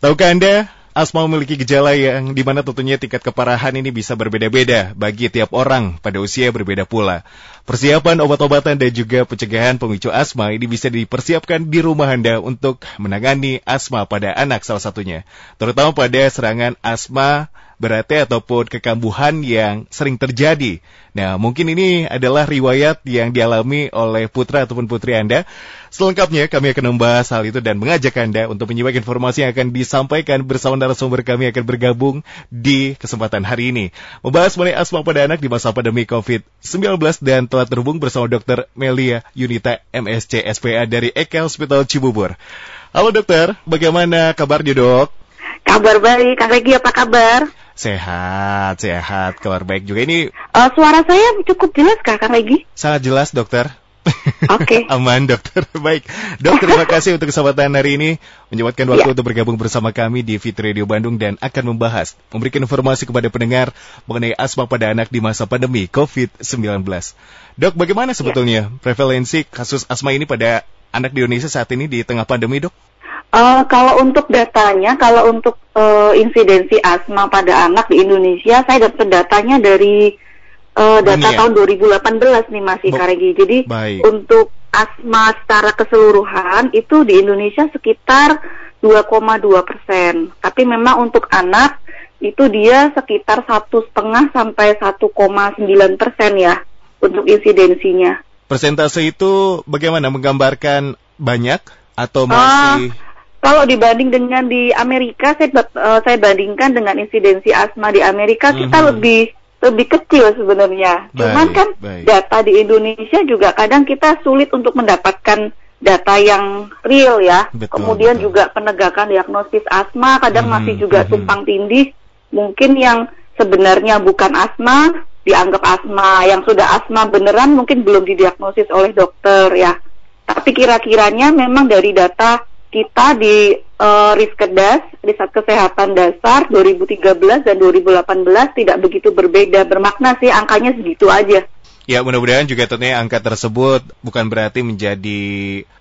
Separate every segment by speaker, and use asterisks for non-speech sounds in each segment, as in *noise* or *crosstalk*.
Speaker 1: Tahukah Anda, asma memiliki gejala yang di mana tentunya tingkat keparahan ini bisa berbeda-beda bagi tiap orang pada usia berbeda pula. Persiapan obat-obatan dan juga pencegahan pemicu asma ini bisa dipersiapkan di rumah Anda untuk menangani asma pada anak salah satunya. Terutama pada serangan asma berarti ataupun kekambuhan yang sering terjadi. Nah, mungkin ini adalah riwayat yang dialami oleh putra ataupun putri Anda. Selengkapnya kami akan membahas hal itu dan mengajak Anda untuk menyimak informasi yang akan disampaikan bersama narasumber kami akan bergabung di kesempatan hari ini. Membahas mengenai asma pada anak di masa pandemi COVID-19 dan telah terhubung bersama Dr. Melia Yunita MSC SPA dari Eka Hospital Cibubur. Halo dokter, bagaimana kabarnya dok?
Speaker 2: Kabar baik, Kak Regi apa kabar?
Speaker 1: Sehat, sehat, kabar baik juga. Ini
Speaker 2: Uh, suara saya cukup jelas Kak, Kak Regi?
Speaker 1: sangat jelas dokter.
Speaker 2: Oke. *laughs*
Speaker 1: Aman dokter. *laughs* Baik. Dok, terima kasih untuk kesempatan hari ini menyempatkan waktu
Speaker 2: Ya.
Speaker 1: untuk bergabung bersama kami di Fit Radio Bandung dan akan membahas, memberikan informasi kepada pendengar mengenai asma pada anak di masa pandemi COVID-19. Dok, bagaimana sebetulnya prevalensi kasus asma ini pada anak di Indonesia saat ini di tengah pandemi, Dok?
Speaker 2: Uh, kalau untuk datanya, kalau untuk uh, insidensi asma pada anak di Indonesia, saya dapat datanya dari uh, data
Speaker 1: Dunia.
Speaker 2: tahun 2018 nih masih
Speaker 1: Bo-
Speaker 2: Kak Regi. Jadi
Speaker 1: Baik.
Speaker 2: untuk asma secara keseluruhan itu di Indonesia sekitar 2,2 persen. Tapi memang untuk anak itu dia sekitar satu setengah sampai 1,9 persen ya untuk insidensinya.
Speaker 1: Persentase itu bagaimana menggambarkan banyak atau masih
Speaker 2: Kalau dibanding dengan di Amerika, saya eh, saya bandingkan dengan insidensi asma di Amerika kita
Speaker 1: Mhm.
Speaker 2: lebih lebih kecil sebenarnya. Cuman kan
Speaker 1: baik.
Speaker 2: data di Indonesia juga kadang kita sulit untuk mendapatkan data yang real ya.
Speaker 1: Betul,
Speaker 2: Kemudian
Speaker 1: betul.
Speaker 2: juga penegakan diagnosis asma kadang
Speaker 1: Mhm,
Speaker 2: masih juga
Speaker 1: mhm.
Speaker 2: tumpang tindih. Mungkin yang sebenarnya bukan asma dianggap asma, yang sudah asma beneran mungkin belum didiagnosis oleh dokter ya. Tapi kira-kiranya memang dari data kita di eh, Riskedas, Riset Kesehatan Dasar 2013 dan 2018 tidak begitu berbeda. Bermakna sih angkanya segitu aja.
Speaker 1: Ya mudah-mudahan juga tentunya angka tersebut bukan berarti menjadi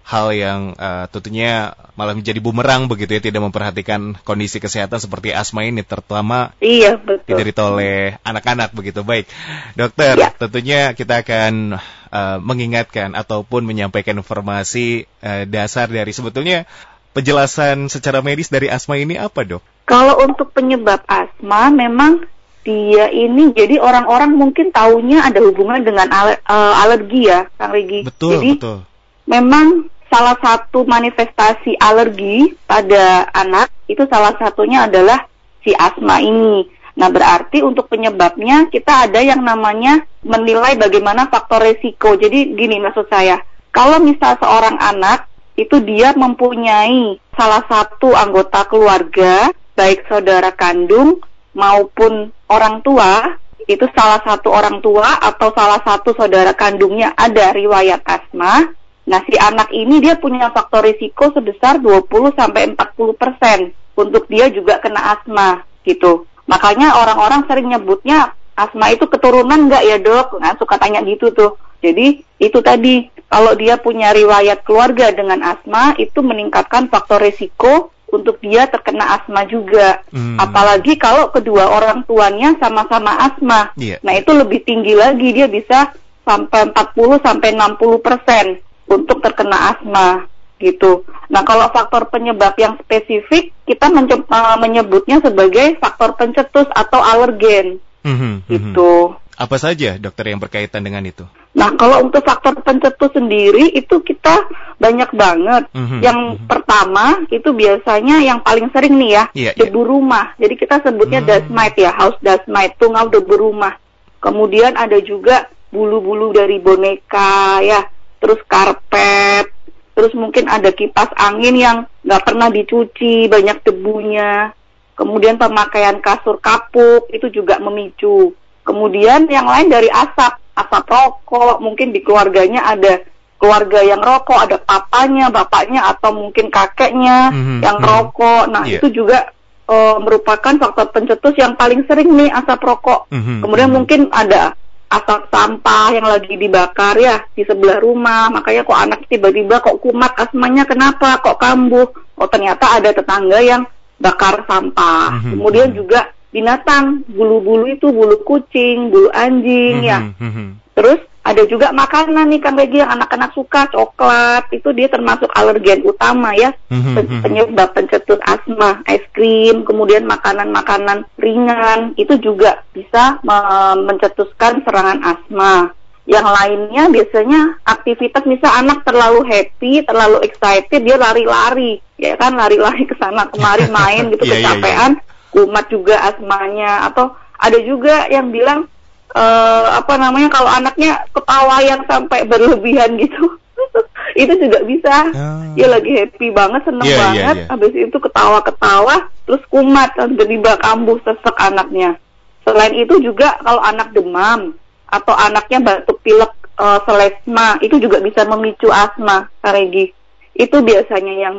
Speaker 1: hal yang eh, tentunya malah menjadi bumerang begitu ya tidak memperhatikan kondisi kesehatan seperti asma ini terutama
Speaker 2: Iya, betul.
Speaker 1: diderita oleh anak-anak begitu baik dokter
Speaker 2: Ya.
Speaker 1: tentunya kita akan eh, mengingatkan ataupun menyampaikan informasi eh, dasar dari sebetulnya penjelasan secara medis dari asma ini apa dok?
Speaker 2: Kalau untuk penyebab asma memang dia ini jadi orang-orang mungkin taunya ada hubungan dengan ale- eh, alergi ya, Kang Regi.
Speaker 1: Betul
Speaker 2: jadi
Speaker 1: betul.
Speaker 2: memang salah satu manifestasi alergi pada anak itu salah satunya adalah si asma ini. Nah, berarti untuk penyebabnya kita ada yang namanya menilai bagaimana faktor resiko. Jadi gini maksud saya, kalau misal seorang anak itu dia mempunyai salah satu anggota keluarga, baik saudara kandung maupun orang tua, itu salah satu orang tua atau salah satu saudara kandungnya ada riwayat asma, Nah, si anak ini dia punya faktor risiko sebesar 20 sampai 40 persen untuk dia juga kena asma gitu. Makanya orang-orang sering nyebutnya asma itu keturunan nggak ya dok? Nah, suka tanya gitu tuh. Jadi itu tadi kalau dia punya riwayat keluarga dengan asma itu meningkatkan faktor risiko untuk dia terkena asma juga.
Speaker 1: Hmm.
Speaker 2: Apalagi kalau kedua orang tuanya sama-sama asma.
Speaker 1: Iya.
Speaker 2: Nah, itu lebih tinggi lagi dia bisa sampai 40 sampai 60 persen untuk terkena asma gitu. Nah, kalau faktor penyebab yang spesifik kita eh, menyebutnya sebagai faktor pencetus atau alergen
Speaker 1: Mhm, mhm.
Speaker 2: gitu.
Speaker 1: Apa saja dokter yang berkaitan dengan itu?
Speaker 2: Nah, kalau untuk faktor pencetus sendiri itu kita banyak banget.
Speaker 1: Mhm,
Speaker 2: Yang
Speaker 1: mhm.
Speaker 2: pertama itu biasanya yang paling sering nih ya,
Speaker 1: Iya,
Speaker 2: debu rumah. Jadi kita sebutnya
Speaker 1: Hmm.
Speaker 2: dust mite ya, house dust mite, tungau debu rumah. Kemudian ada juga bulu-bulu dari boneka ya, terus karpet, terus mungkin ada kipas angin yang nggak pernah dicuci, banyak debunya. Kemudian pemakaian kasur kapuk itu juga memicu. Kemudian yang lain dari asap, asap rokok, mungkin di keluarganya ada keluarga yang rokok, ada papanya, bapaknya atau mungkin kakeknya
Speaker 1: Mhm,
Speaker 2: yang
Speaker 1: mhm.
Speaker 2: rokok. Nah,
Speaker 1: Iya.
Speaker 2: itu juga eh, merupakan faktor pencetus yang paling sering nih asap rokok.
Speaker 1: Mhm,
Speaker 2: Kemudian
Speaker 1: mhm.
Speaker 2: mungkin ada asap sampah yang lagi dibakar ya di sebelah rumah. Makanya kok anak tiba-tiba kok kumat asmanya kenapa? Kok kambuh? Oh ternyata ada tetangga yang bakar sampah.
Speaker 1: Mhm.
Speaker 2: Kemudian juga binatang, bulu-bulu itu bulu kucing, bulu anjing ya.
Speaker 1: Mhm, mhm.
Speaker 2: Terus ada juga makanan nih Kang Regi yang anak-anak suka, coklat. Itu dia termasuk alergen utama ya.
Speaker 1: Mhm, mhm.
Speaker 2: Penyebab pencetus asma, es krim, kemudian makanan-makanan ringan itu juga bisa me- mencetuskan serangan asma. Yang lainnya biasanya aktivitas misal anak terlalu happy, terlalu excited, dia lari-lari, ya kan lari-lari ke sana kemari main gitu *laughs*
Speaker 1: Iya, iya, iya.
Speaker 2: kecapean, kumat juga asmanya atau ada juga yang bilang eh, apa namanya kalau anaknya ketawa yang sampai berlebihan gitu. *laughs* itu juga bisa.
Speaker 1: Ah.
Speaker 2: Dia lagi happy banget, seneng
Speaker 1: Iya, iya,
Speaker 2: banget.
Speaker 1: iya.
Speaker 2: Habis itu ketawa-ketawa, terus kumat, tiba-tiba kambuh sesek anaknya. Selain itu juga kalau anak demam atau anaknya batuk pilek eh, selesma itu juga bisa memicu asma, Kak Regi. Itu biasanya yang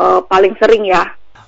Speaker 2: eh, paling sering ya.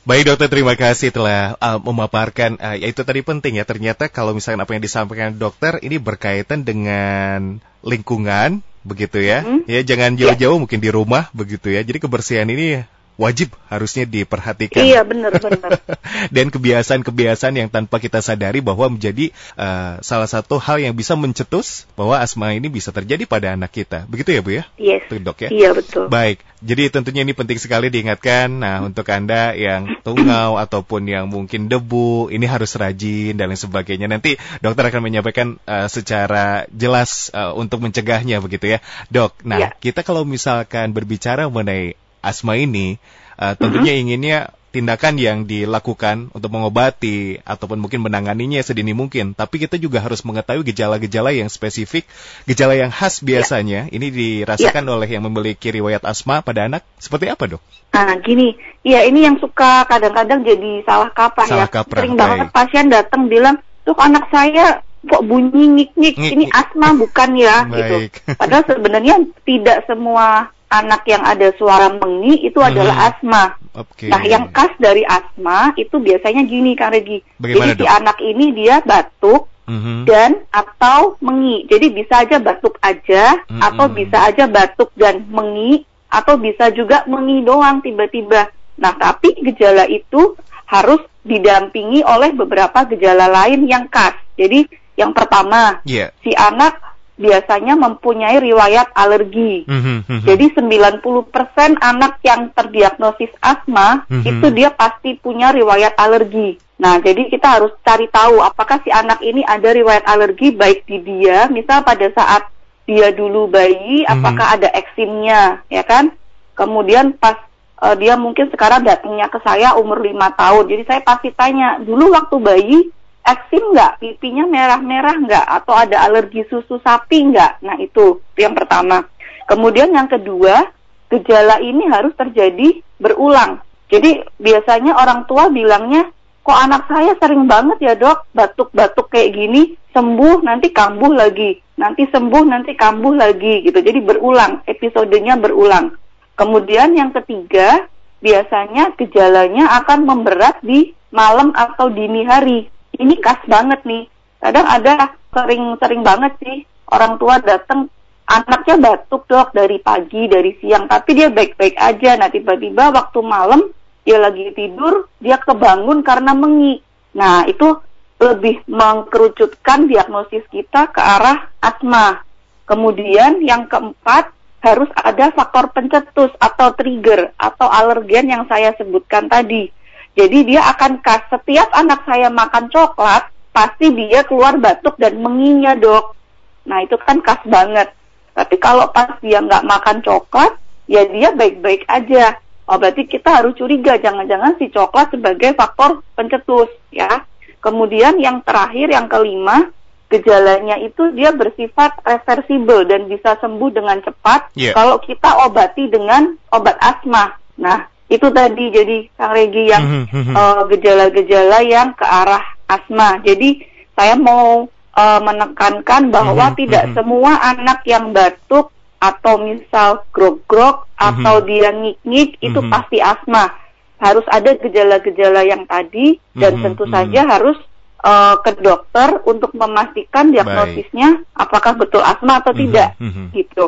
Speaker 1: Baik dokter, terima kasih telah uh, memaparkan. Uh, ya itu tadi penting ya. Ternyata kalau misalkan apa yang disampaikan dokter ini berkaitan dengan lingkungan, begitu ya.
Speaker 2: Mhm.
Speaker 1: Ya jangan jauh-jauh mungkin di rumah, begitu ya. Jadi kebersihan ini wajib harusnya diperhatikan.
Speaker 2: Iya, benar-benar. *laughs*
Speaker 1: Dan kebiasaan-kebiasaan yang tanpa kita sadari bahwa menjadi uh, salah satu hal yang bisa mencetus bahwa asma ini bisa terjadi pada anak kita. Begitu ya Bu ya?
Speaker 2: yes.
Speaker 1: Itu dok ya.
Speaker 2: Iya, betul.
Speaker 1: Baik, jadi tentunya ini penting sekali diingatkan. Nah, untuk Anda yang tungau *clears throat* ataupun yang mungkin debu, ini harus rajin dan lain sebagainya. Nanti dokter akan menyampaikan uh, secara jelas uh, untuk mencegahnya begitu ya. Dok, nah
Speaker 2: Ya.
Speaker 1: kita kalau misalkan berbicara mengenai asma ini, uh, tentunya inginnya tindakan yang dilakukan untuk mengobati ataupun mungkin menanganinya sedini mungkin. Tapi kita juga harus mengetahui gejala-gejala yang spesifik, gejala yang khas biasanya. Ini dirasakan oleh yang memiliki riwayat asma pada anak. Seperti apa dok?
Speaker 2: Nah, gini, ya ini yang suka kadang-kadang jadi salah kaprah
Speaker 1: Salah
Speaker 2: ya.
Speaker 1: kaprah,
Speaker 2: Sering
Speaker 1: baik.
Speaker 2: banget pasien datang bilang, "Tuh anak saya kok bunyi ngik-ngik,
Speaker 1: Ngik,
Speaker 2: ini
Speaker 1: ngik."
Speaker 2: asma bukan ya?" gitu.
Speaker 1: Baik.
Speaker 2: Padahal sebenarnya tidak semua anak yang ada suara mengi itu
Speaker 1: Mhm.
Speaker 2: adalah asma.
Speaker 1: Oke.
Speaker 2: Nah, yang khas dari asma itu biasanya gini, Kang Regi.
Speaker 1: Bagaimana,
Speaker 2: Jadi si
Speaker 1: Dok?
Speaker 2: anak ini dia batuk
Speaker 1: Mhm.
Speaker 2: dan atau mengi. Jadi bisa aja batuk aja
Speaker 1: Mm-mm.
Speaker 2: atau bisa aja batuk dan mengi atau bisa juga mengi doang tiba-tiba. Nah, tapi gejala itu harus didampingi oleh beberapa gejala lain yang khas. Jadi yang pertama,
Speaker 1: Iya.
Speaker 2: si anak biasanya mempunyai riwayat alergi.
Speaker 1: Mhm, mhm.
Speaker 2: Jadi 90% anak yang terdiagnosis asma
Speaker 1: Mhm.
Speaker 2: itu dia pasti punya riwayat alergi. Nah, jadi kita harus cari tahu apakah si anak ini ada riwayat alergi baik di dia, misal pada saat dia dulu bayi,
Speaker 1: Mhm.
Speaker 2: apakah ada eksimnya, ya kan? Kemudian pas eh, dia mungkin sekarang datangnya ke saya umur lima tahun, jadi saya pasti tanya dulu waktu bayi eksim nggak, pipinya merah-merah nggak, atau ada alergi susu sapi nggak? Nah itu itu yang pertama. Kemudian yang kedua, gejala ini harus terjadi berulang. Jadi biasanya orang tua bilangnya, kok anak saya sering banget ya dok, batuk-batuk kayak gini, sembuh nanti kambuh lagi, nanti sembuh nanti kambuh lagi gitu. Jadi berulang, episodenya berulang. Kemudian yang ketiga, biasanya gejalanya akan memberat di malam atau dini hari. Ini khas banget nih. Kadang ada sering-sering banget sih orang tua datang anaknya batuk dok dari pagi dari siang tapi dia baik-baik aja. Nah tiba-tiba waktu malam dia lagi tidur dia kebangun karena mengi. Nah itu lebih mengkerucutkan diagnosis kita ke arah asma. Kemudian yang keempat harus ada faktor pencetus atau trigger atau alergen yang saya sebutkan tadi. Jadi dia akan khas setiap anak saya makan coklat pasti dia keluar batuk dan menginya dok. Nah itu kan khas banget. Tapi kalau pas dia nggak makan coklat, ya dia baik-baik aja. Oh berarti kita harus curiga jangan-jangan si coklat sebagai faktor pencetus ya. Kemudian yang terakhir yang kelima gejalanya itu dia bersifat reversibel dan bisa sembuh dengan cepat
Speaker 1: Iya.
Speaker 2: kalau kita obati dengan obat asma. Nah, itu tadi jadi Kang Regi yang
Speaker 1: Mhm, mhm.
Speaker 2: eh, gejala-gejala yang ke arah asma. Jadi saya mau eh, menekankan bahwa
Speaker 1: Mhm,
Speaker 2: tidak semua anak yang batuk atau misal grog-grog atau dia ngik-ngik itu pasti asma. Harus ada gejala-gejala yang tadi dan tentu saja harus eh, ke dokter untuk memastikan diagnosisnya apakah betul asma atau tidak gitu.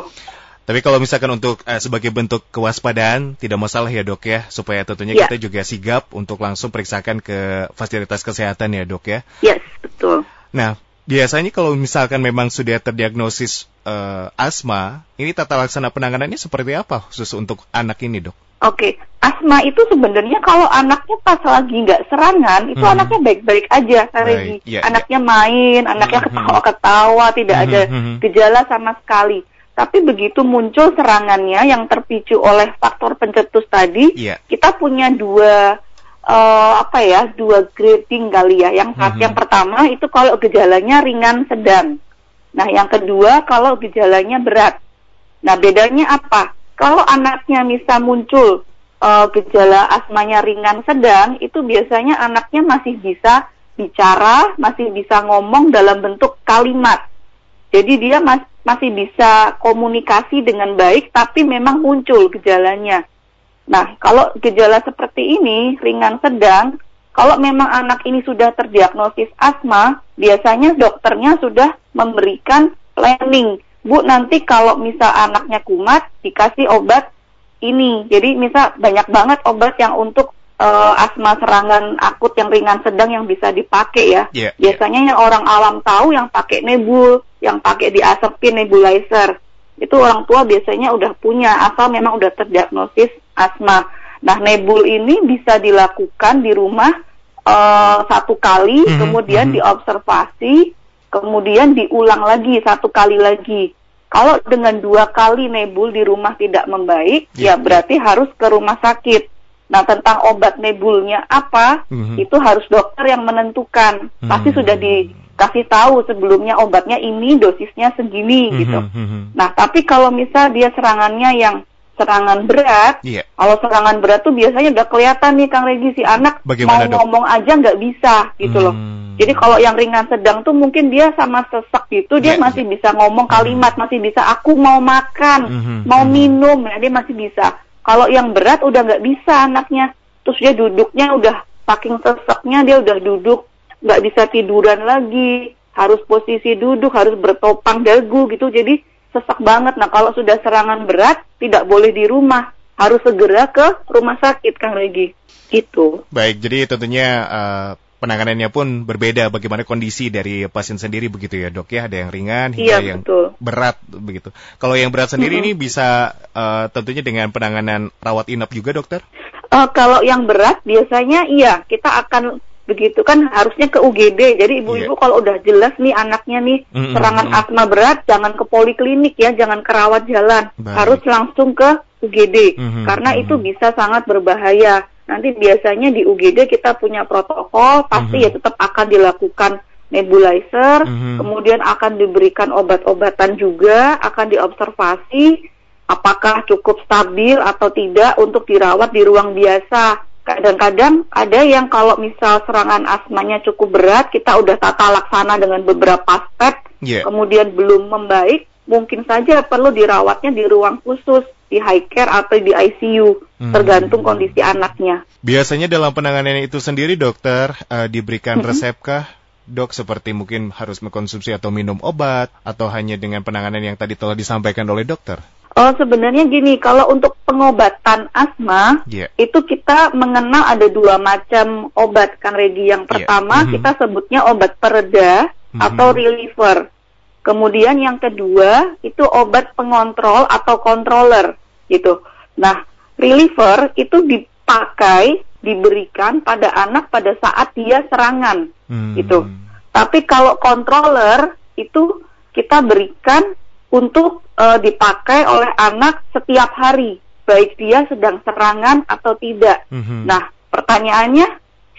Speaker 1: Tapi kalau misalkan untuk uh, sebagai bentuk kewaspadaan tidak masalah ya dok ya, supaya tentunya ya. kita juga sigap untuk langsung periksakan ke fasilitas kesehatan ya dok ya.
Speaker 2: Yes, betul.
Speaker 1: Nah, biasanya kalau misalkan memang sudah terdiagnosis uh, asma, ini tata laksana penanganannya seperti apa khusus untuk anak ini dok?
Speaker 2: Oke, asma itu sebenarnya kalau anaknya pas lagi nggak serangan, itu hmm. anaknya baik-baik aja, Baik. Ya, anaknya ya. main, anaknya hmm. ketawa-ketawa, tidak hmm. ada hmm. gejala sama sekali. Tapi begitu muncul serangannya yang terpicu oleh faktor pencetus tadi, ya. kita punya dua uh, apa ya, dua grading kali ya. Yang hmm. yang pertama itu kalau gejalanya ringan sedang. Nah, yang kedua kalau gejalanya berat. Nah, bedanya apa? Kalau anaknya bisa muncul uh, gejala asmanya ringan sedang, itu biasanya anaknya masih bisa bicara, masih bisa ngomong dalam bentuk kalimat. Jadi dia mas masih bisa komunikasi dengan baik, tapi memang muncul gejalanya. Nah, kalau gejala seperti ini ringan sedang, kalau memang anak ini sudah terdiagnosis asma, biasanya dokternya sudah memberikan planning Bu nanti kalau misal anaknya kumat dikasih obat ini. Jadi misal banyak banget obat yang untuk uh, asma serangan akut yang ringan sedang yang bisa dipakai ya. Yeah, iya. Biasanya yeah. yang orang awam tahu yang pakai nebul, yang pakai diasepin nebulizer. Itu orang tua biasanya udah punya asal memang udah terdiagnosis asma. Nah, nebul ini bisa dilakukan di rumah uh, satu kali, mm -hmm, kemudian mm -hmm. diobservasi kemudian diulang lagi satu kali lagi. Kalau dengan dua kali nebul di rumah tidak membaik, yeah. ya berarti harus ke rumah sakit. Nah, tentang obat nebulnya apa, mm-hmm. itu harus dokter yang menentukan. Mm-hmm. Pasti sudah dikasih tahu sebelumnya obatnya ini dosisnya segini mm-hmm. gitu. Mm-hmm. Nah, tapi kalau misal dia serangannya yang serangan berat, yeah. kalau serangan berat tuh biasanya udah kelihatan nih Kang Regi si anak Bagaimana, mau ngomong aja nggak bisa gitu hmm. loh. Jadi kalau yang ringan sedang tuh mungkin dia sama sesek gitu dia yeah, masih yeah. bisa ngomong kalimat, mm-hmm. masih bisa aku mau makan, mm -hmm. mau mm-hmm. minum, ya dia masih bisa. Kalau yang berat udah nggak bisa anaknya, terus dia duduknya udah saking seseknya dia udah duduk nggak bisa tiduran lagi, harus posisi duduk, harus bertopang dagu gitu, jadi sesak banget. Nah kalau sudah serangan berat tidak boleh di rumah, harus segera ke rumah sakit Kang Regi. Gitu.
Speaker 1: Baik, jadi tentunya uh, penanganannya pun berbeda bagaimana kondisi dari pasien sendiri begitu ya dok ya ada yang ringan hingga iya, yang betul. berat begitu kalau yang berat sendiri mm -hmm. ini bisa uh, tentunya dengan penanganan rawat inap juga dokter
Speaker 2: uh, kalau yang berat biasanya iya kita akan begitu kan harusnya ke UGD jadi ibu-ibu yeah. kalau udah jelas nih anaknya nih mm serangan asma berat jangan ke poliklinik ya jangan ke rawat jalan Baik. harus langsung ke UGD mm -hmm. karena itu bisa sangat berbahaya nanti biasanya di UGD kita punya protokol pasti mm -hmm. ya tetap akan dilakukan nebulizer, mm -hmm. kemudian akan diberikan obat-obatan juga, akan diobservasi apakah cukup stabil atau tidak untuk dirawat di ruang biasa. Kadang-kadang ada yang kalau misal serangan asmanya cukup berat, kita udah tata laksana dengan beberapa step, yeah. kemudian belum membaik, mungkin saja perlu dirawatnya di ruang khusus di high care atau di ICU, hmm. tergantung kondisi anaknya.
Speaker 1: Biasanya dalam penanganan itu sendiri dokter uh, diberikan hmm. resepkah? Dok seperti mungkin harus mengkonsumsi atau minum obat atau hanya dengan penanganan yang tadi telah disampaikan oleh dokter?
Speaker 2: Oh sebenarnya gini, kalau untuk pengobatan asma yeah. itu kita mengenal ada dua macam obat Kang Regi. Yang iya. pertama yeah. -hmm. kita sebutnya obat pereda mm -hmm. atau reliever. Kemudian yang kedua itu obat pengontrol atau controller gitu. Nah, reliever itu dipakai diberikan pada anak pada saat dia serangan hmm. gitu. Tapi kalau controller itu kita berikan untuk uh, dipakai oleh anak setiap hari, baik dia sedang serangan atau tidak. Hmm. Nah, pertanyaannya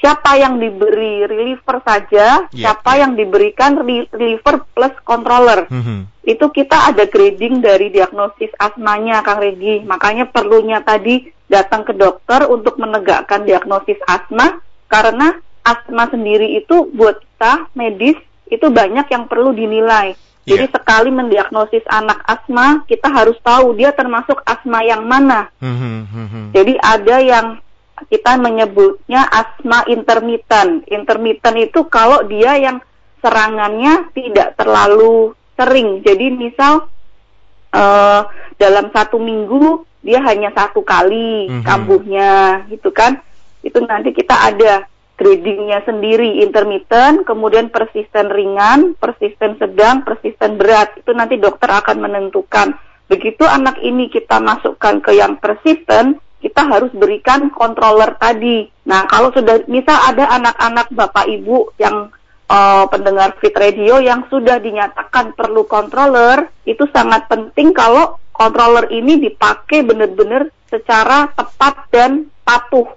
Speaker 2: siapa yang diberi reliever saja, yeah, siapa yeah. yang diberikan reliever plus controller. Mm -hmm. Itu kita ada grading dari diagnosis asmanya, Kang Regi. Makanya perlunya tadi datang ke dokter untuk menegakkan diagnosis asma, karena asma sendiri itu buat kita medis itu banyak yang perlu dinilai. Yeah. Jadi sekali mendiagnosis anak asma, kita harus tahu dia termasuk asma yang mana. Mm -hmm. Jadi ada yang kita menyebutnya asma intermittent. Intermittent itu kalau dia yang serangannya tidak terlalu sering. Jadi misal uh, dalam satu minggu dia hanya satu kali mm -hmm. kambuhnya gitu kan itu nanti kita ada gradingnya sendiri intermittent kemudian persisten ringan persisten sedang persisten berat. Itu nanti dokter akan menentukan. Begitu anak ini kita masukkan ke yang persisten kita harus berikan controller tadi. Nah kalau sudah misal ada anak-anak bapak ibu yang uh, pendengar fit radio yang sudah dinyatakan perlu controller itu sangat penting kalau controller ini dipakai benar-benar secara tepat dan patuh.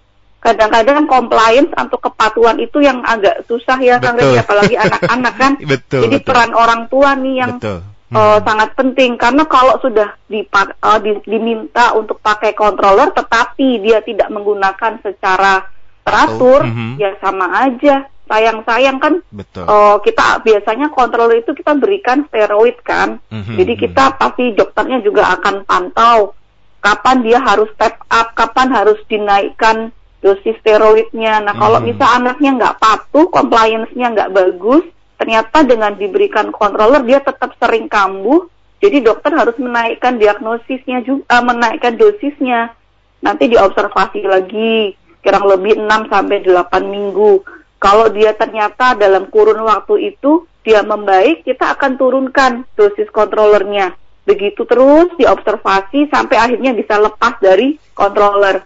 Speaker 2: Kadang-kadang compliance atau kepatuhan itu yang agak susah ya Kang Regi, apalagi anak-anak kan. *laughs*
Speaker 1: betul,
Speaker 2: Jadi
Speaker 1: betul. peran
Speaker 2: orang tua nih yang betul. Eh, hmm. uh, sangat penting karena kalau sudah dipak uh, di, diminta untuk pakai controller tetapi dia tidak menggunakan secara teratur, oh, uh -huh. ya sama aja sayang-sayang kan
Speaker 1: Betul.
Speaker 2: Uh, kita biasanya controller itu kita berikan steroid kan mm-hmm. jadi kita pasti dokternya juga akan pantau kapan dia harus step up kapan harus dinaikkan dosis steroidnya nah kalau mm-hmm. misal anaknya nggak patuh compliance-nya nggak bagus ternyata dengan diberikan controller dia tetap sering kambuh jadi dokter harus menaikkan diagnosisnya juga uh, menaikkan dosisnya nanti diobservasi lagi kurang lebih 6 sampai 8 minggu kalau dia ternyata dalam kurun waktu itu dia membaik, kita akan turunkan dosis kontrolernya. Begitu terus diobservasi sampai akhirnya bisa lepas dari controller.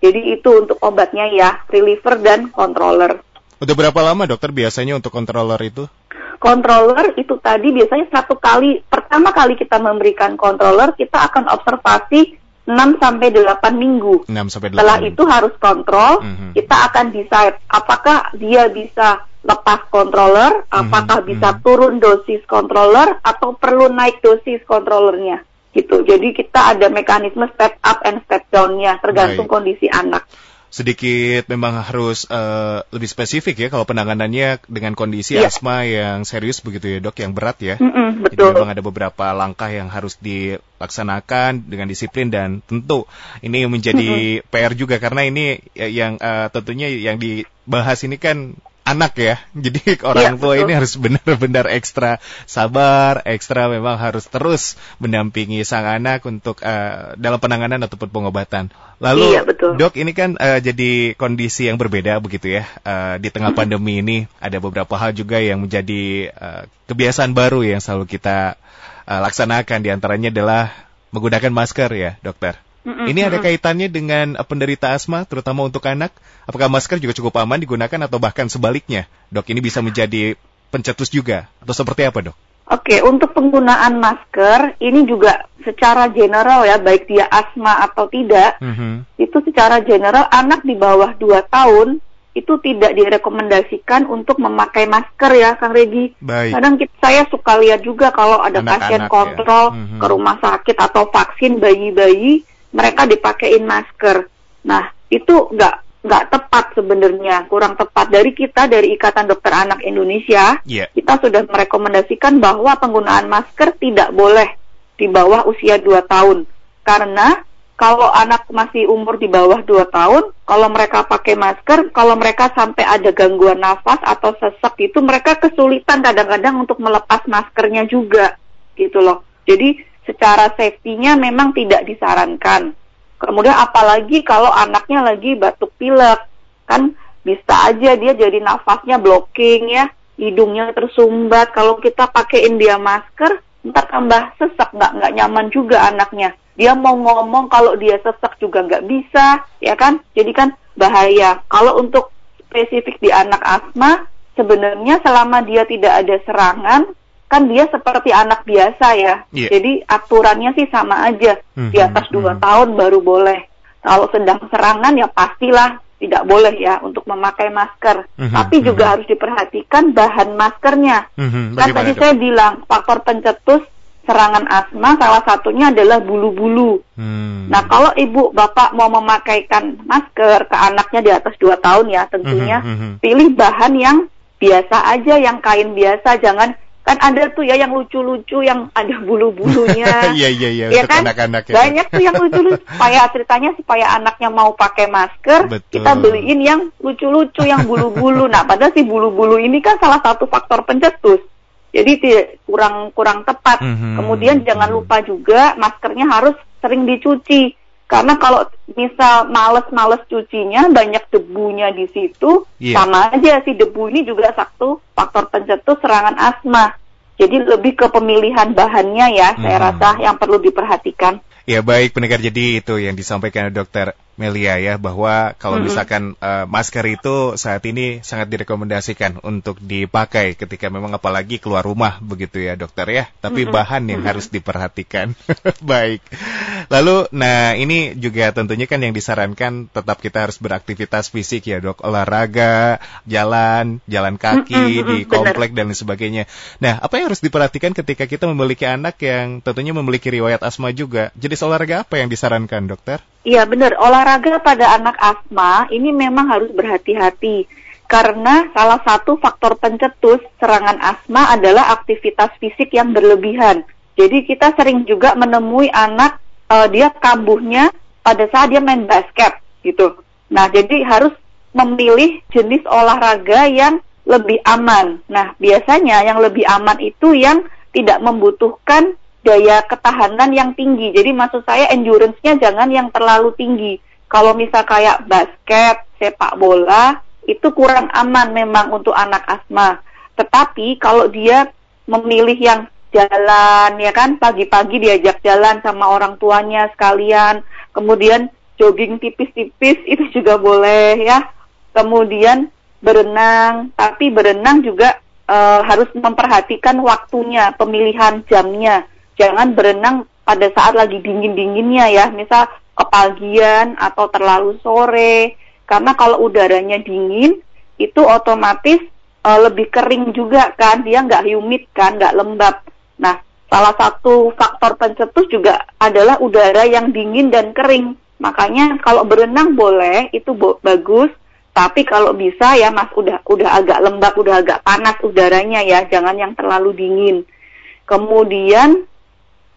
Speaker 2: Jadi itu untuk obatnya ya, reliever dan controller.
Speaker 1: Udah berapa lama dokter biasanya untuk controller itu?
Speaker 2: Controller itu tadi biasanya satu kali, pertama kali kita memberikan controller, kita akan observasi 6 sampai 8 minggu.
Speaker 1: 6 sampai 8.
Speaker 2: Setelah itu harus kontrol, mm -hmm. kita akan decide apakah dia bisa lepas controller, apakah mm -hmm. bisa turun dosis controller atau perlu naik dosis controllernya. Gitu. Jadi kita ada mekanisme step up and step down-nya tergantung Baik. kondisi anak
Speaker 1: sedikit memang harus uh, lebih spesifik ya kalau penanganannya dengan kondisi yeah. asma yang serius begitu ya dok, yang berat ya.
Speaker 2: Mm -mm, betul.
Speaker 1: Jadi memang ada beberapa langkah yang harus dilaksanakan dengan disiplin dan tentu ini menjadi mm -hmm. PR juga karena ini ya, yang uh, tentunya yang dibahas ini kan anak ya. *laughs* Jadi orang ya, tua betul. ini harus benar-benar ekstra sabar, ekstra memang harus terus mendampingi sang anak untuk uh, dalam penanganan ataupun pengobatan. Lalu iya, betul. dok ini kan uh, jadi kondisi yang berbeda begitu ya uh, di tengah pandemi ini ada beberapa hal juga yang menjadi uh, kebiasaan baru yang selalu kita uh, laksanakan. Di antaranya adalah menggunakan masker ya dokter. Mm-hmm. Ini ada kaitannya dengan penderita asma, terutama untuk anak. Apakah masker juga cukup aman digunakan atau bahkan sebaliknya? Dok, ini bisa menjadi pencetus juga atau seperti apa, dok?
Speaker 2: Oke, untuk penggunaan masker ini juga secara general ya, baik dia asma atau tidak, mm-hmm. itu secara general anak di bawah 2 tahun itu tidak direkomendasikan untuk memakai masker ya, Kang Regi.
Speaker 1: Baik.
Speaker 2: Kadang kita, saya suka lihat juga kalau ada Anak-anak pasien ya. kontrol ya. mm-hmm. ke rumah sakit atau vaksin bayi-bayi, mereka dipakein masker. Nah, itu nggak nggak tepat sebenarnya, kurang tepat dari kita dari Ikatan Dokter Anak Indonesia.
Speaker 1: Yeah.
Speaker 2: Kita sudah merekomendasikan bahwa penggunaan masker tidak boleh di bawah usia 2 tahun. Karena kalau anak masih umur di bawah 2 tahun, kalau mereka pakai masker, kalau mereka sampai ada gangguan nafas atau sesak itu mereka kesulitan kadang-kadang untuk melepas maskernya juga gitu loh. Jadi secara safety-nya memang tidak disarankan. Kemudian apalagi kalau anaknya lagi batuk pilek, kan bisa aja dia jadi nafasnya blocking ya, hidungnya tersumbat. Kalau kita pakaiin dia masker, ntar tambah sesak, nggak nggak nyaman juga anaknya. Dia mau ngomong kalau dia sesak juga nggak bisa, ya kan? Jadi kan bahaya. Kalau untuk spesifik di anak asma, sebenarnya selama dia tidak ada serangan, kan dia seperti anak biasa ya. Yeah. Jadi aturannya sih sama aja. Mm-hmm. Di atas dua mm-hmm. tahun baru boleh. Kalau sedang serangan ya pastilah tidak boleh ya untuk memakai masker. Mm-hmm. Tapi juga mm-hmm. harus diperhatikan bahan maskernya. Mm-hmm. Kan tadi itu? saya bilang faktor pencetus serangan asma salah satunya adalah bulu-bulu. Hmm. Nah kalau ibu bapak mau memakaikan masker ke anaknya di atas dua tahun ya tentunya hmm, hmm, hmm. pilih bahan yang biasa aja, yang kain biasa, jangan kan ada tuh ya yang lucu-lucu yang ada bulu-bulunya. *laughs*
Speaker 1: Iya iya iya.
Speaker 2: Ya kan? Anak-anak ya. Banyak tuh yang lucu-lucu. *laughs* supaya ceritanya supaya anaknya mau pakai masker, Betul. kita beliin yang lucu-lucu yang bulu-bulu. Nah, padahal si bulu-bulu ini kan salah satu faktor pencetus. Jadi tidak kurang kurang tepat. Mm-hmm. Kemudian jangan lupa juga maskernya harus sering dicuci. Karena kalau misal males-males cucinya, banyak debunya di situ, yeah. sama aja si debu ini juga satu faktor pencetus serangan asma. Jadi lebih ke pemilihan bahannya ya, hmm. saya rasa yang perlu diperhatikan.
Speaker 1: Ya baik pendengar jadi itu yang disampaikan dokter Melia ya bahwa kalau mm-hmm. misalkan uh, masker itu saat ini sangat direkomendasikan untuk dipakai ketika memang apalagi keluar rumah begitu ya dokter ya. Tapi mm-hmm. bahan yang mm-hmm. harus diperhatikan. *laughs* Baik. Lalu nah ini juga tentunya kan yang disarankan tetap kita harus beraktivitas fisik ya dok, olahraga, jalan, jalan kaki mm-hmm. di komplek Bener. dan sebagainya. Nah apa yang harus diperhatikan ketika kita memiliki anak yang tentunya memiliki riwayat asma juga? Jenis olahraga apa yang disarankan dokter?
Speaker 2: Iya benar, olahraga pada anak asma ini memang harus berhati-hati karena salah satu faktor pencetus serangan asma adalah aktivitas fisik yang berlebihan. Jadi kita sering juga menemui anak uh, dia kambuhnya pada saat dia main basket gitu. Nah jadi harus memilih jenis olahraga yang lebih aman. Nah biasanya yang lebih aman itu yang tidak membutuhkan daya ketahanan yang tinggi. Jadi maksud saya endurance-nya jangan yang terlalu tinggi. Kalau misal kayak basket, sepak bola, itu kurang aman memang untuk anak asma. Tetapi kalau dia memilih yang jalan ya kan pagi-pagi diajak jalan sama orang tuanya sekalian, kemudian jogging tipis-tipis *laughs* itu juga boleh ya. Kemudian berenang, tapi berenang juga e, harus memperhatikan waktunya, pemilihan jamnya jangan berenang pada saat lagi dingin-dinginnya ya, misal kepagian atau terlalu sore. Karena kalau udaranya dingin, itu otomatis uh, lebih kering juga kan, dia nggak humid kan, nggak lembab. Nah, salah satu faktor pencetus juga adalah udara yang dingin dan kering. Makanya kalau berenang boleh, itu bo bagus. Tapi kalau bisa ya Mas udah udah agak lembab, udah agak panas udaranya ya, jangan yang terlalu dingin. Kemudian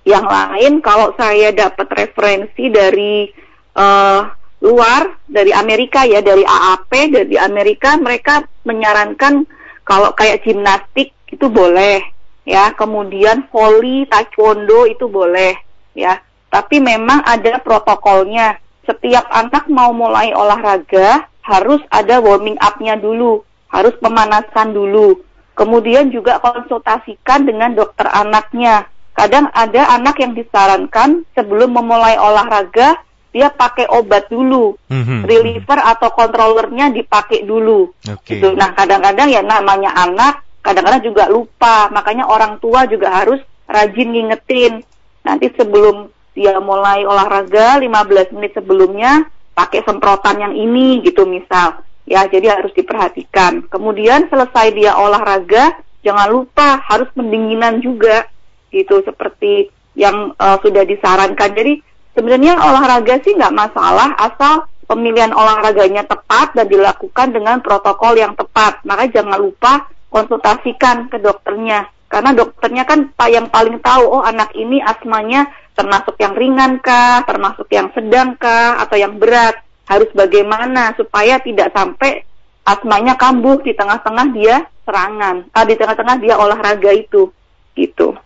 Speaker 2: yang lain kalau saya dapat referensi dari uh, luar dari Amerika ya dari AAP dari Amerika mereka menyarankan kalau kayak gimnastik itu boleh ya. Kemudian volley taekwondo itu boleh ya. Tapi memang ada protokolnya. Setiap anak mau mulai olahraga harus ada warming up-nya dulu harus pemanasan dulu. Kemudian juga konsultasikan dengan dokter anaknya Kadang ada anak yang disarankan sebelum memulai olahraga dia pakai obat dulu, mm-hmm. reliever atau kontrolernya dipakai dulu. Okay. Gitu. Nah kadang-kadang ya namanya anak, kadang-kadang juga lupa, makanya orang tua juga harus rajin ngingetin. Nanti sebelum dia mulai olahraga 15 menit sebelumnya pakai semprotan yang ini gitu misal. Ya, jadi harus diperhatikan. Kemudian selesai dia olahraga, jangan lupa harus pendinginan juga gitu seperti yang uh, sudah disarankan. Jadi sebenarnya olahraga sih nggak masalah asal pemilihan olahraganya tepat dan dilakukan dengan protokol yang tepat. Maka jangan lupa konsultasikan ke dokternya karena dokternya kan yang paling tahu oh anak ini asmanya termasuk yang ringan kah, termasuk yang sedang kah atau yang berat. Harus bagaimana supaya tidak sampai asmanya kambuh di tengah-tengah dia serangan, ah, di tengah-tengah dia olahraga itu gitu.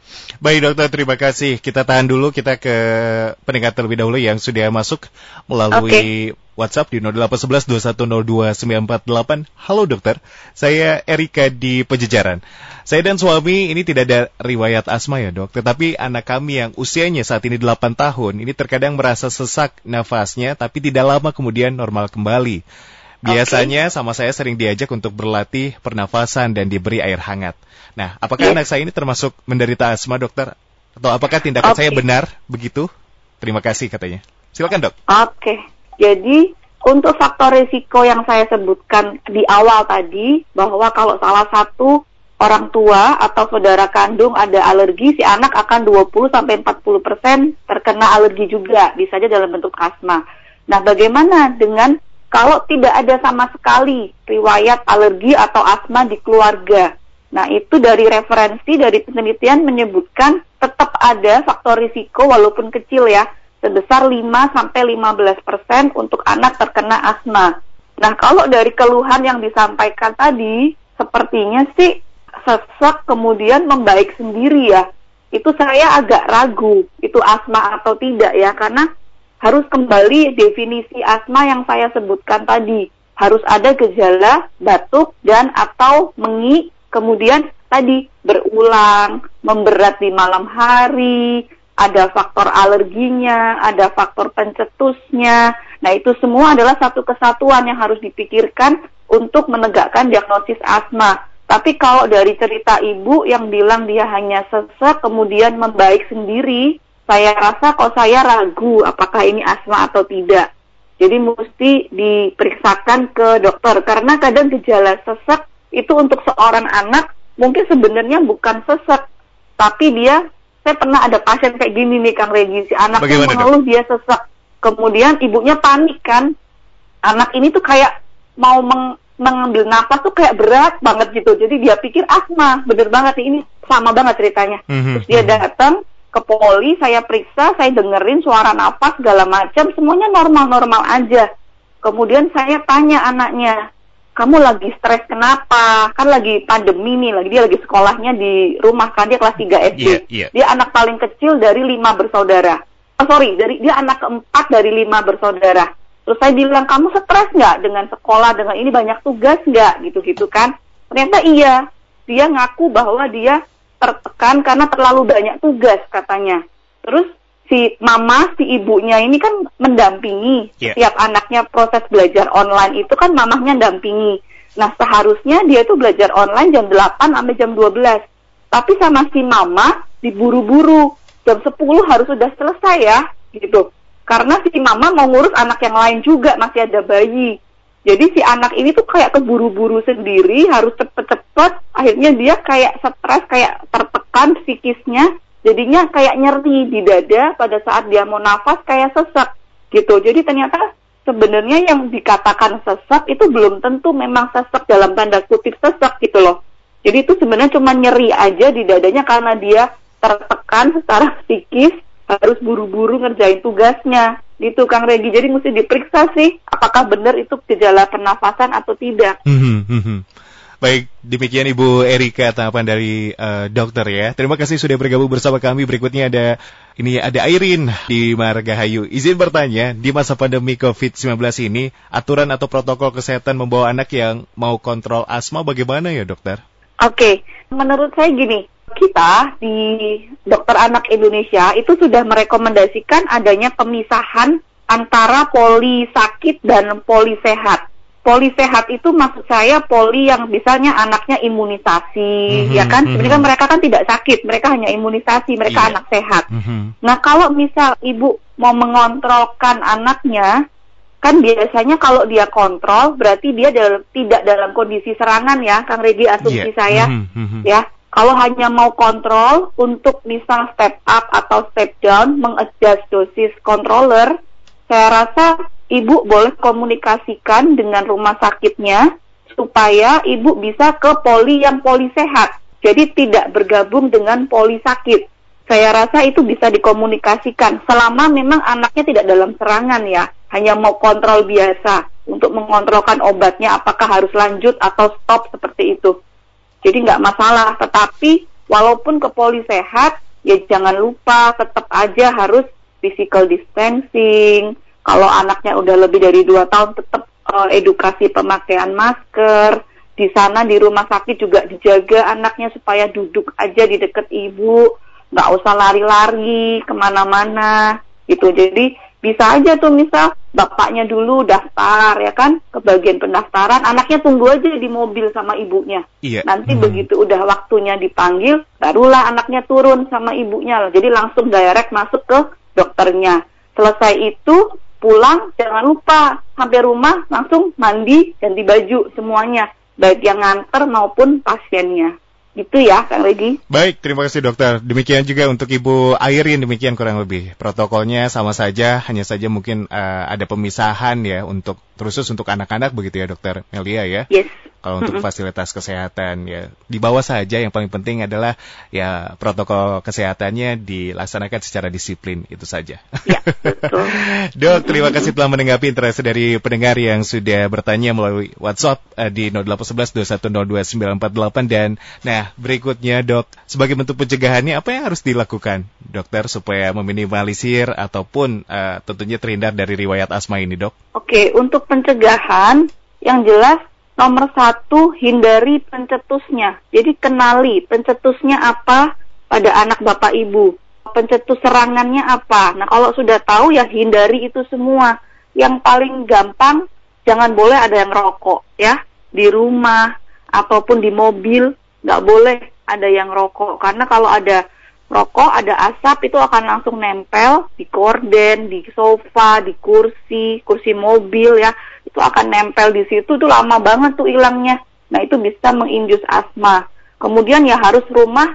Speaker 1: Baik dokter, terima kasih. Kita tahan dulu, kita ke pendengar terlebih dahulu yang sudah masuk melalui okay. WhatsApp di 0811 Halo dokter, saya Erika di Pejejaran. Saya dan suami ini tidak ada riwayat asma ya dok, tetapi anak kami yang usianya saat ini 8 tahun, ini terkadang merasa sesak nafasnya, tapi tidak lama kemudian normal kembali. Biasanya okay. sama saya sering diajak untuk berlatih pernafasan dan diberi air hangat. Nah, apakah yeah. anak saya ini termasuk menderita asma, dokter? Atau apakah tindakan okay. saya benar begitu? Terima kasih katanya. Silakan, Dok.
Speaker 2: Oke. Okay. Jadi, untuk faktor risiko yang saya sebutkan di awal tadi bahwa kalau salah satu orang tua atau saudara kandung ada alergi, si anak akan 20 sampai 40% terkena alergi juga, bisa saja dalam bentuk asma. Nah, bagaimana dengan kalau tidak ada sama sekali riwayat alergi atau asma di keluarga. Nah, itu dari referensi dari penelitian menyebutkan tetap ada faktor risiko walaupun kecil ya, sebesar 5 sampai 15% untuk anak terkena asma. Nah, kalau dari keluhan yang disampaikan tadi, sepertinya sih sesek kemudian membaik sendiri ya. Itu saya agak ragu itu asma atau tidak ya karena harus kembali definisi asma yang saya sebutkan tadi. Harus ada gejala batuk dan atau mengi kemudian tadi berulang, memberat di malam hari, ada faktor alerginya, ada faktor pencetusnya. Nah, itu semua adalah satu kesatuan yang harus dipikirkan untuk menegakkan diagnosis asma. Tapi kalau dari cerita ibu yang bilang dia hanya sesek kemudian membaik sendiri, saya rasa kok saya ragu apakah ini asma atau tidak. Jadi mesti diperiksakan ke dokter karena kadang gejala sesek itu untuk seorang anak mungkin sebenarnya bukan sesek, tapi dia saya pernah ada pasien kayak gini nih Kang Regi, si anaknya mengeluh dia sesak. Kemudian ibunya panik kan. Anak ini tuh kayak mau meng mengambil nafas tuh kayak berat banget gitu. Jadi dia pikir asma, bener banget nih ini sama banget ceritanya. Mm-hmm. Terus dia datang ke poli, saya periksa, saya dengerin suara nafas segala macam, semuanya normal-normal aja. Kemudian saya tanya anaknya, kamu lagi stres kenapa? Kan lagi pandemi nih, lagi dia lagi sekolahnya di rumah kan dia kelas 3 SD. Yeah, yeah. Dia anak paling kecil dari lima bersaudara. Oh, sorry, dari dia anak keempat dari lima bersaudara. Terus saya bilang kamu stres nggak dengan sekolah dengan ini banyak tugas nggak gitu-gitu kan? Ternyata iya, dia ngaku bahwa dia tertekan karena terlalu banyak tugas katanya. Terus si mama, si ibunya ini kan mendampingi yeah. setiap anaknya proses belajar online itu kan mamahnya dampingi. Nah, seharusnya dia itu belajar online jam 8 sampai jam 12. Tapi sama si mama diburu-buru. Jam 10 harus sudah selesai ya, gitu. Karena si mama mau ngurus anak yang lain juga, masih ada bayi. Jadi si anak ini tuh kayak keburu-buru sendiri, harus cepet-cepet. Akhirnya dia kayak stres, kayak tertekan psikisnya jadinya kayak nyeri di dada pada saat dia mau nafas kayak sesak gitu. Jadi ternyata sebenarnya yang dikatakan sesak itu belum tentu memang sesak dalam tanda kutip sesak gitu loh. Jadi itu sebenarnya cuma nyeri aja di dadanya karena dia tertekan secara psikis harus buru-buru ngerjain tugasnya gitu Kang Regi. Jadi mesti diperiksa sih apakah benar itu gejala pernafasan atau tidak. Hmm, hmm,
Speaker 1: hmm. Baik, demikian Ibu Erika tanggapan dari uh, dokter ya. Terima kasih sudah bergabung bersama kami. Berikutnya ada ini ada Airin di Margahayu. Izin bertanya, di masa pandemi COVID-19 ini, aturan atau protokol kesehatan membawa anak yang mau kontrol asma bagaimana ya, dokter?
Speaker 2: Oke, okay. menurut saya gini, kita di Dokter Anak Indonesia itu sudah merekomendasikan adanya pemisahan antara poli sakit dan poli sehat poli sehat itu maksud saya poli yang misalnya anaknya imunisasi, mm-hmm, ya kan? Mm-hmm. Sebenarnya mereka kan tidak sakit, mereka hanya imunisasi, mereka yeah. anak sehat. Mm-hmm. Nah kalau misal ibu mau mengontrolkan anaknya, kan biasanya kalau dia kontrol berarti dia dalam, tidak dalam kondisi serangan ya, Kang Regi asumsi yeah. saya, mm-hmm. ya. Kalau hanya mau kontrol untuk misal step up atau step down, mengadjust dosis controller, saya rasa ibu boleh komunikasikan dengan rumah sakitnya supaya ibu bisa ke poli yang poli sehat. Jadi tidak bergabung dengan poli sakit. Saya rasa itu bisa dikomunikasikan selama memang anaknya tidak dalam serangan ya, hanya mau kontrol biasa untuk mengontrolkan obatnya apakah harus lanjut atau stop seperti itu. Jadi nggak masalah, tetapi walaupun ke poli sehat, ya jangan lupa tetap aja harus physical distancing, kalau anaknya udah lebih dari dua tahun tetap uh, edukasi pemakaian masker. Di sana di rumah sakit juga dijaga anaknya supaya duduk aja di dekat ibu, nggak usah lari-lari ke mana-mana gitu. Jadi bisa aja tuh misal bapaknya dulu daftar ya kan ke bagian pendaftaran, anaknya tunggu aja di mobil sama ibunya. Iya. Nanti hmm. begitu udah waktunya dipanggil, barulah anaknya turun sama ibunya. Jadi langsung direct masuk ke dokternya. Selesai itu pulang jangan lupa sampai rumah langsung mandi ganti baju semuanya baik yang nganter maupun pasiennya gitu ya Kang Regi.
Speaker 1: Baik, terima kasih dokter. Demikian juga untuk Ibu Airin, demikian kurang lebih. Protokolnya sama saja, hanya saja mungkin uh, ada pemisahan ya untuk terusus untuk anak-anak begitu ya dokter Melia ya. Yes. Kalau untuk mm -hmm. fasilitas kesehatan ya di bawah saja yang paling penting adalah ya protokol kesehatannya dilaksanakan secara disiplin itu saja.
Speaker 2: Ya, betul. *laughs*
Speaker 1: Dok, terima kasih telah menanggapi interest dari pendengar yang sudah bertanya melalui WhatsApp uh, di 0811 dan nah berikutnya Dok, sebagai bentuk pencegahannya apa yang harus dilakukan dokter supaya meminimalisir ataupun uh, tentunya terhindar dari riwayat asma ini, Dok?
Speaker 2: Oke, untuk pencegahan yang jelas Nomor satu, hindari pencetusnya. Jadi kenali pencetusnya apa pada anak bapak ibu. Pencetus serangannya apa. Nah kalau sudah tahu ya hindari itu semua. Yang paling gampang, jangan boleh ada yang rokok ya. Di rumah ataupun di mobil, nggak boleh ada yang rokok. Karena kalau ada rokok, ada asap itu akan langsung nempel di korden, di sofa, di kursi, kursi mobil ya itu akan nempel di situ tuh lama banget tuh hilangnya. Nah itu bisa menginjus asma. Kemudian ya harus rumah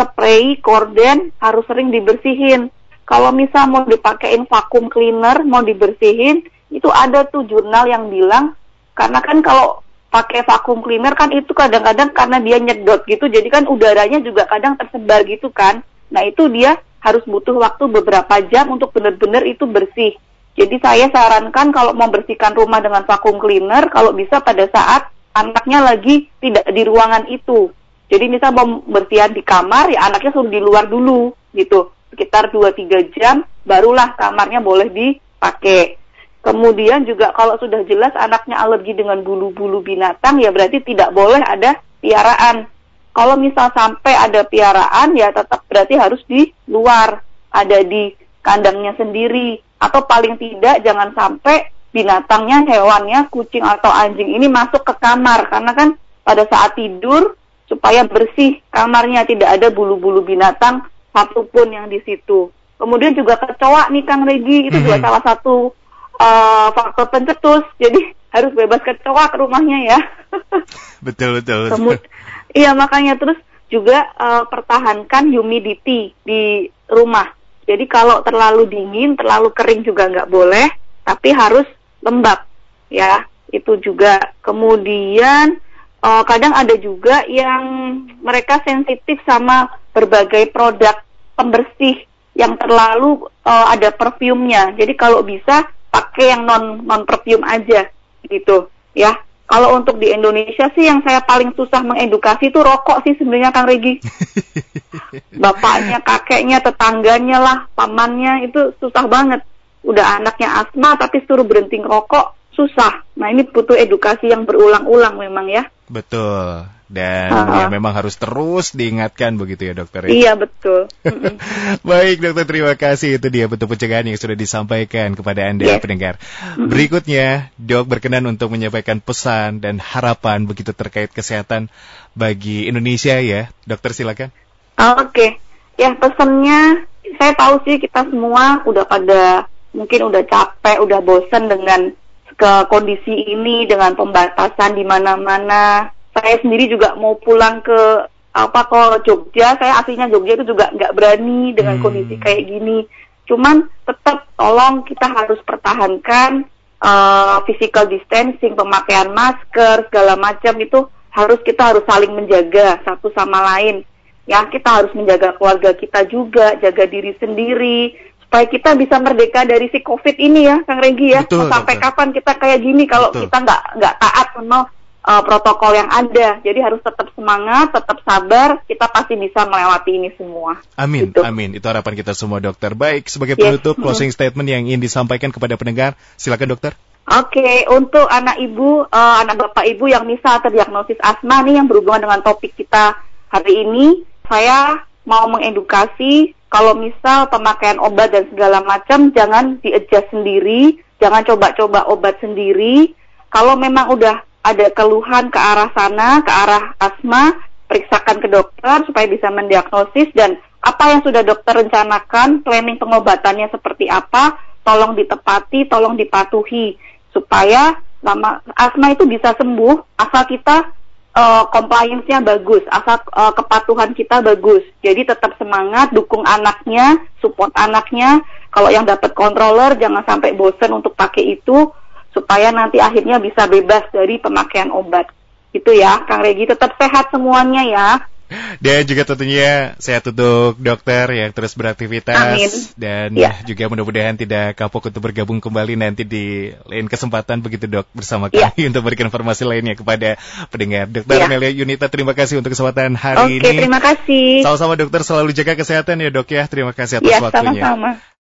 Speaker 2: spray, korden harus sering dibersihin. Kalau misal mau dipakein vakum cleaner, mau dibersihin, itu ada tuh jurnal yang bilang karena kan kalau pakai vakum cleaner kan itu kadang-kadang karena dia nyedot gitu, jadi kan udaranya juga kadang tersebar gitu kan. Nah itu dia harus butuh waktu beberapa jam untuk benar-benar itu bersih. Jadi saya sarankan kalau mau bersihkan rumah dengan vakum cleaner, kalau bisa pada saat anaknya lagi tidak di ruangan itu. Jadi misal mau bersihan di kamar, ya anaknya suruh di luar dulu, gitu. Sekitar 2-3 jam, barulah kamarnya boleh dipakai. Kemudian juga kalau sudah jelas anaknya alergi dengan bulu-bulu binatang, ya berarti tidak boleh ada piaraan. Kalau misal sampai ada piaraan, ya tetap berarti harus di luar, ada di kandangnya sendiri atau paling tidak jangan sampai binatangnya, hewannya, kucing atau anjing ini masuk ke kamar karena kan pada saat tidur supaya bersih kamarnya tidak ada bulu-bulu binatang satupun yang di situ. Kemudian juga kecoa nih Kang Regi itu juga mm -hmm. salah satu uh, faktor pencetus. Jadi harus bebas kecoa ke rumahnya ya. *laughs*
Speaker 1: betul betul.
Speaker 2: Kemud iya makanya terus juga uh, pertahankan humidity di rumah. Jadi kalau terlalu dingin, terlalu kering juga nggak boleh, tapi harus lembab, ya itu juga. Kemudian uh, kadang ada juga yang mereka sensitif sama berbagai produk pembersih yang terlalu uh, ada perfumnya. Jadi kalau bisa pakai yang non non perfume aja, gitu, ya. Kalau untuk di Indonesia sih yang saya paling susah mengedukasi itu rokok sih sebenarnya Kang Regi. *laughs* Bapaknya, kakeknya, tetangganya lah, pamannya itu susah banget. Udah anaknya asma tapi suruh berhenti rokok susah. Nah ini butuh edukasi yang berulang-ulang memang ya.
Speaker 1: Betul. Dan uh ya memang harus terus diingatkan begitu ya dokter.
Speaker 2: Ya? Iya betul. *laughs*
Speaker 1: Baik dokter terima kasih itu dia bentuk pencegahan yang sudah disampaikan kepada anda yes. pendengar. Berikutnya dok berkenan untuk menyampaikan pesan dan harapan begitu terkait kesehatan bagi Indonesia ya dokter silakan.
Speaker 2: Oke okay. ya pesannya saya tahu sih kita semua udah pada mungkin udah capek udah bosan dengan ke kondisi ini dengan pembatasan di mana-mana saya sendiri juga mau pulang ke apa ke Jogja saya aslinya Jogja itu juga nggak berani dengan hmm. kondisi kayak gini cuman tetap tolong kita harus pertahankan uh, physical distancing pemakaian masker segala macam itu harus kita harus saling menjaga satu sama lain ya kita harus menjaga keluarga kita juga jaga diri sendiri supaya kita bisa merdeka dari si covid ini ya kang Regi ya Betul, sampai betul. kapan kita kayak gini kalau kita nggak nggak taat sama uh, protokol yang ada. Jadi harus tetap semangat, tetap sabar. Kita pasti bisa melewati ini semua.
Speaker 1: Amin, gitu. amin. Itu harapan kita semua, dokter. Baik, sebagai penutup yes. closing statement yang ingin disampaikan kepada pendengar, silakan dokter.
Speaker 2: Oke, okay, untuk anak ibu, uh, anak bapak ibu yang misal terdiagnosis asma nih yang berhubungan dengan topik kita hari ini, saya mau mengedukasi kalau misal pemakaian obat dan segala macam jangan di sendiri, jangan coba-coba obat sendiri. Kalau memang udah ada keluhan ke arah sana, ke arah asma, periksakan ke dokter supaya bisa mendiagnosis dan apa yang sudah dokter rencanakan, planning pengobatannya seperti apa, tolong ditepati, tolong dipatuhi supaya asma itu bisa sembuh asal kita uh, compliance-nya bagus, asal uh, kepatuhan kita bagus. Jadi tetap semangat, dukung anaknya, support anaknya. Kalau yang dapat controller jangan sampai bosan untuk pakai itu supaya nanti akhirnya bisa bebas dari pemakaian obat. Gitu ya, Kang Regi. Tetap sehat semuanya ya.
Speaker 1: Dan juga tentunya sehat untuk dokter yang terus beraktivitas
Speaker 2: Amin.
Speaker 1: dan
Speaker 2: Ya.
Speaker 1: juga mudah-mudahan tidak kapok untuk bergabung kembali nanti di lain kesempatan begitu dok bersama
Speaker 2: Ya.
Speaker 1: kami *laughs* untuk berikan informasi lainnya kepada pendengar. Dokter
Speaker 2: Ya.
Speaker 1: Amelia Yunita terima kasih untuk kesempatan hari
Speaker 2: Oke,
Speaker 1: ini.
Speaker 2: terima kasih.
Speaker 1: Sama-sama dokter selalu jaga kesehatan ya dok ya. Terima kasih atas
Speaker 2: Ya,
Speaker 1: waktunya.
Speaker 2: sama-sama.